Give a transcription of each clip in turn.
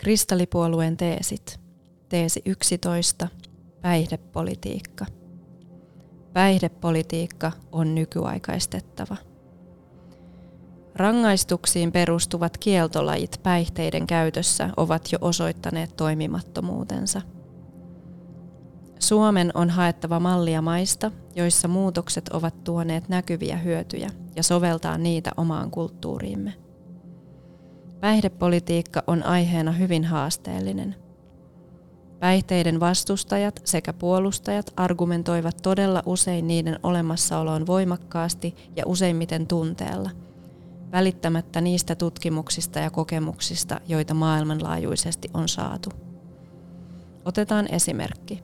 Kristallipuolueen teesit. Teesi 11. Päihdepolitiikka. Päihdepolitiikka on nykyaikaistettava. Rangaistuksiin perustuvat kieltolajit päihteiden käytössä ovat jo osoittaneet toimimattomuutensa. Suomen on haettava mallia maista, joissa muutokset ovat tuoneet näkyviä hyötyjä ja soveltaa niitä omaan kulttuuriimme. Päihdepolitiikka on aiheena hyvin haasteellinen. Päihteiden vastustajat sekä puolustajat argumentoivat todella usein niiden olemassaoloon voimakkaasti ja useimmiten tunteella, välittämättä niistä tutkimuksista ja kokemuksista, joita maailmanlaajuisesti on saatu. Otetaan esimerkki.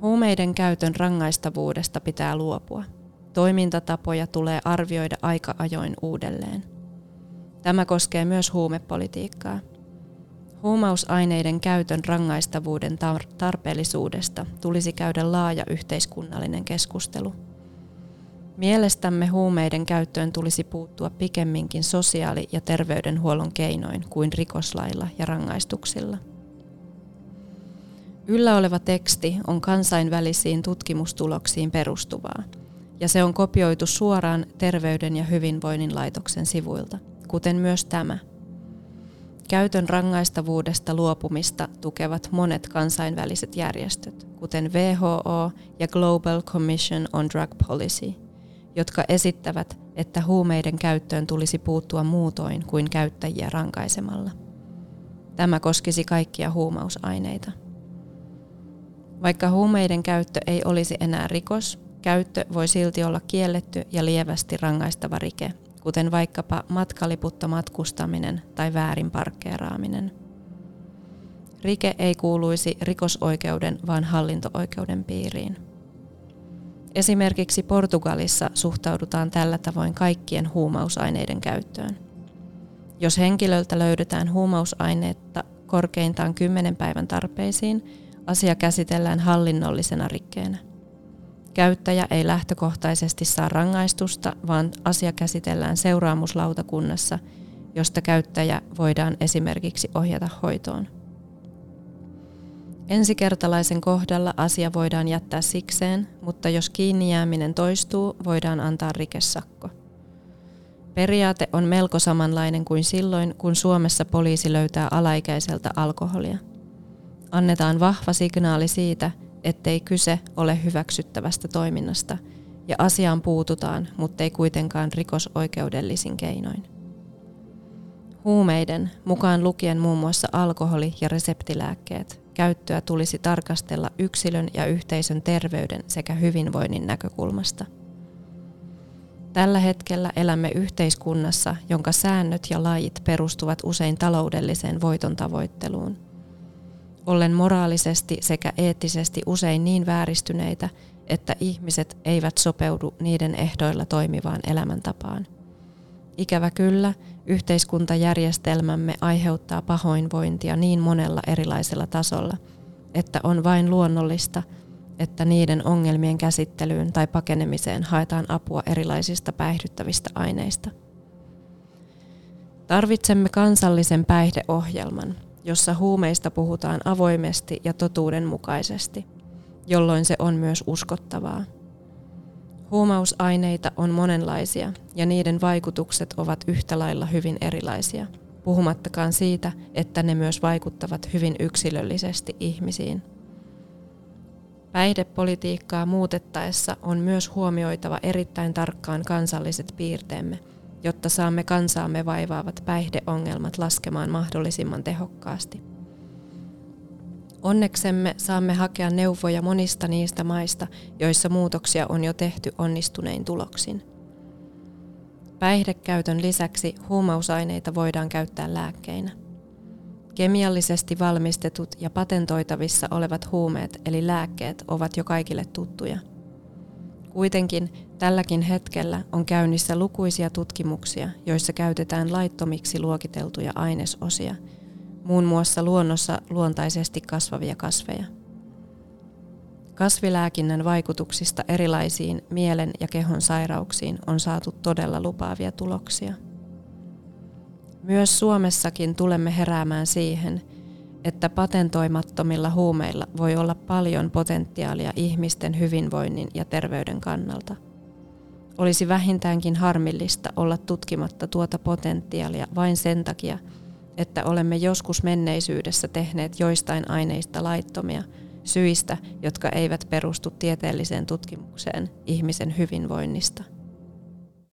Huumeiden käytön rangaistavuudesta pitää luopua. Toimintatapoja tulee arvioida aika ajoin uudelleen – Tämä koskee myös huumepolitiikkaa. Huumausaineiden käytön rangaistavuuden tarpeellisuudesta tulisi käydä laaja yhteiskunnallinen keskustelu. Mielestämme huumeiden käyttöön tulisi puuttua pikemminkin sosiaali- ja terveydenhuollon keinoin kuin rikoslailla ja rangaistuksilla. Yllä oleva teksti on kansainvälisiin tutkimustuloksiin perustuvaa, ja se on kopioitu suoraan Terveyden ja hyvinvoinnin laitoksen sivuilta kuten myös tämä. Käytön rangaistavuudesta luopumista tukevat monet kansainväliset järjestöt, kuten WHO ja Global Commission on Drug Policy, jotka esittävät, että huumeiden käyttöön tulisi puuttua muutoin kuin käyttäjiä rankaisemalla. Tämä koskisi kaikkia huumausaineita. Vaikka huumeiden käyttö ei olisi enää rikos, käyttö voi silti olla kielletty ja lievästi rangaistava rike, kuten vaikkapa matkaliputta matkustaminen tai väärin parkkeeraaminen. Rike ei kuuluisi rikosoikeuden, vaan hallinto-oikeuden piiriin. Esimerkiksi Portugalissa suhtaudutaan tällä tavoin kaikkien huumausaineiden käyttöön. Jos henkilöltä löydetään huumausaineetta korkeintaan 10 päivän tarpeisiin, asia käsitellään hallinnollisena rikkeenä. Käyttäjä ei lähtökohtaisesti saa rangaistusta, vaan asia käsitellään seuraamuslautakunnassa, josta käyttäjä voidaan esimerkiksi ohjata hoitoon. Ensikertalaisen kohdalla asia voidaan jättää sikseen, mutta jos kiinni jääminen toistuu, voidaan antaa rikesakko. Periaate on melko samanlainen kuin silloin, kun Suomessa poliisi löytää alaikäiseltä alkoholia. Annetaan vahva signaali siitä, ettei kyse ole hyväksyttävästä toiminnasta ja asiaan puututaan, mutta ei kuitenkaan rikosoikeudellisin keinoin. Huumeiden, mukaan lukien muun muassa alkoholi- ja reseptilääkkeet, käyttöä tulisi tarkastella yksilön ja yhteisön terveyden sekä hyvinvoinnin näkökulmasta. Tällä hetkellä elämme yhteiskunnassa, jonka säännöt ja lait perustuvat usein taloudelliseen voiton tavoitteluun – ollen moraalisesti sekä eettisesti usein niin vääristyneitä, että ihmiset eivät sopeudu niiden ehdoilla toimivaan elämäntapaan. Ikävä kyllä, yhteiskuntajärjestelmämme aiheuttaa pahoinvointia niin monella erilaisella tasolla, että on vain luonnollista, että niiden ongelmien käsittelyyn tai pakenemiseen haetaan apua erilaisista päihdyttävistä aineista. Tarvitsemme kansallisen päihdeohjelman, jossa huumeista puhutaan avoimesti ja totuudenmukaisesti, jolloin se on myös uskottavaa. Huumausaineita on monenlaisia ja niiden vaikutukset ovat yhtä lailla hyvin erilaisia, puhumattakaan siitä, että ne myös vaikuttavat hyvin yksilöllisesti ihmisiin. Päihdepolitiikkaa muutettaessa on myös huomioitava erittäin tarkkaan kansalliset piirteemme – jotta saamme kansaamme vaivaavat päihdeongelmat laskemaan mahdollisimman tehokkaasti. Onneksemme saamme hakea neuvoja monista niistä maista, joissa muutoksia on jo tehty onnistunein tuloksin. Päihdekäytön lisäksi huumausaineita voidaan käyttää lääkkeinä. Kemiallisesti valmistetut ja patentoitavissa olevat huumeet eli lääkkeet ovat jo kaikille tuttuja – Kuitenkin tälläkin hetkellä on käynnissä lukuisia tutkimuksia, joissa käytetään laittomiksi luokiteltuja ainesosia, muun muassa luonnossa luontaisesti kasvavia kasveja. Kasvilääkinnän vaikutuksista erilaisiin mielen ja kehon sairauksiin on saatu todella lupaavia tuloksia. Myös Suomessakin tulemme heräämään siihen, että patentoimattomilla huumeilla voi olla paljon potentiaalia ihmisten hyvinvoinnin ja terveyden kannalta. Olisi vähintäänkin harmillista olla tutkimatta tuota potentiaalia vain sen takia, että olemme joskus menneisyydessä tehneet joistain aineista laittomia syistä, jotka eivät perustu tieteelliseen tutkimukseen ihmisen hyvinvoinnista –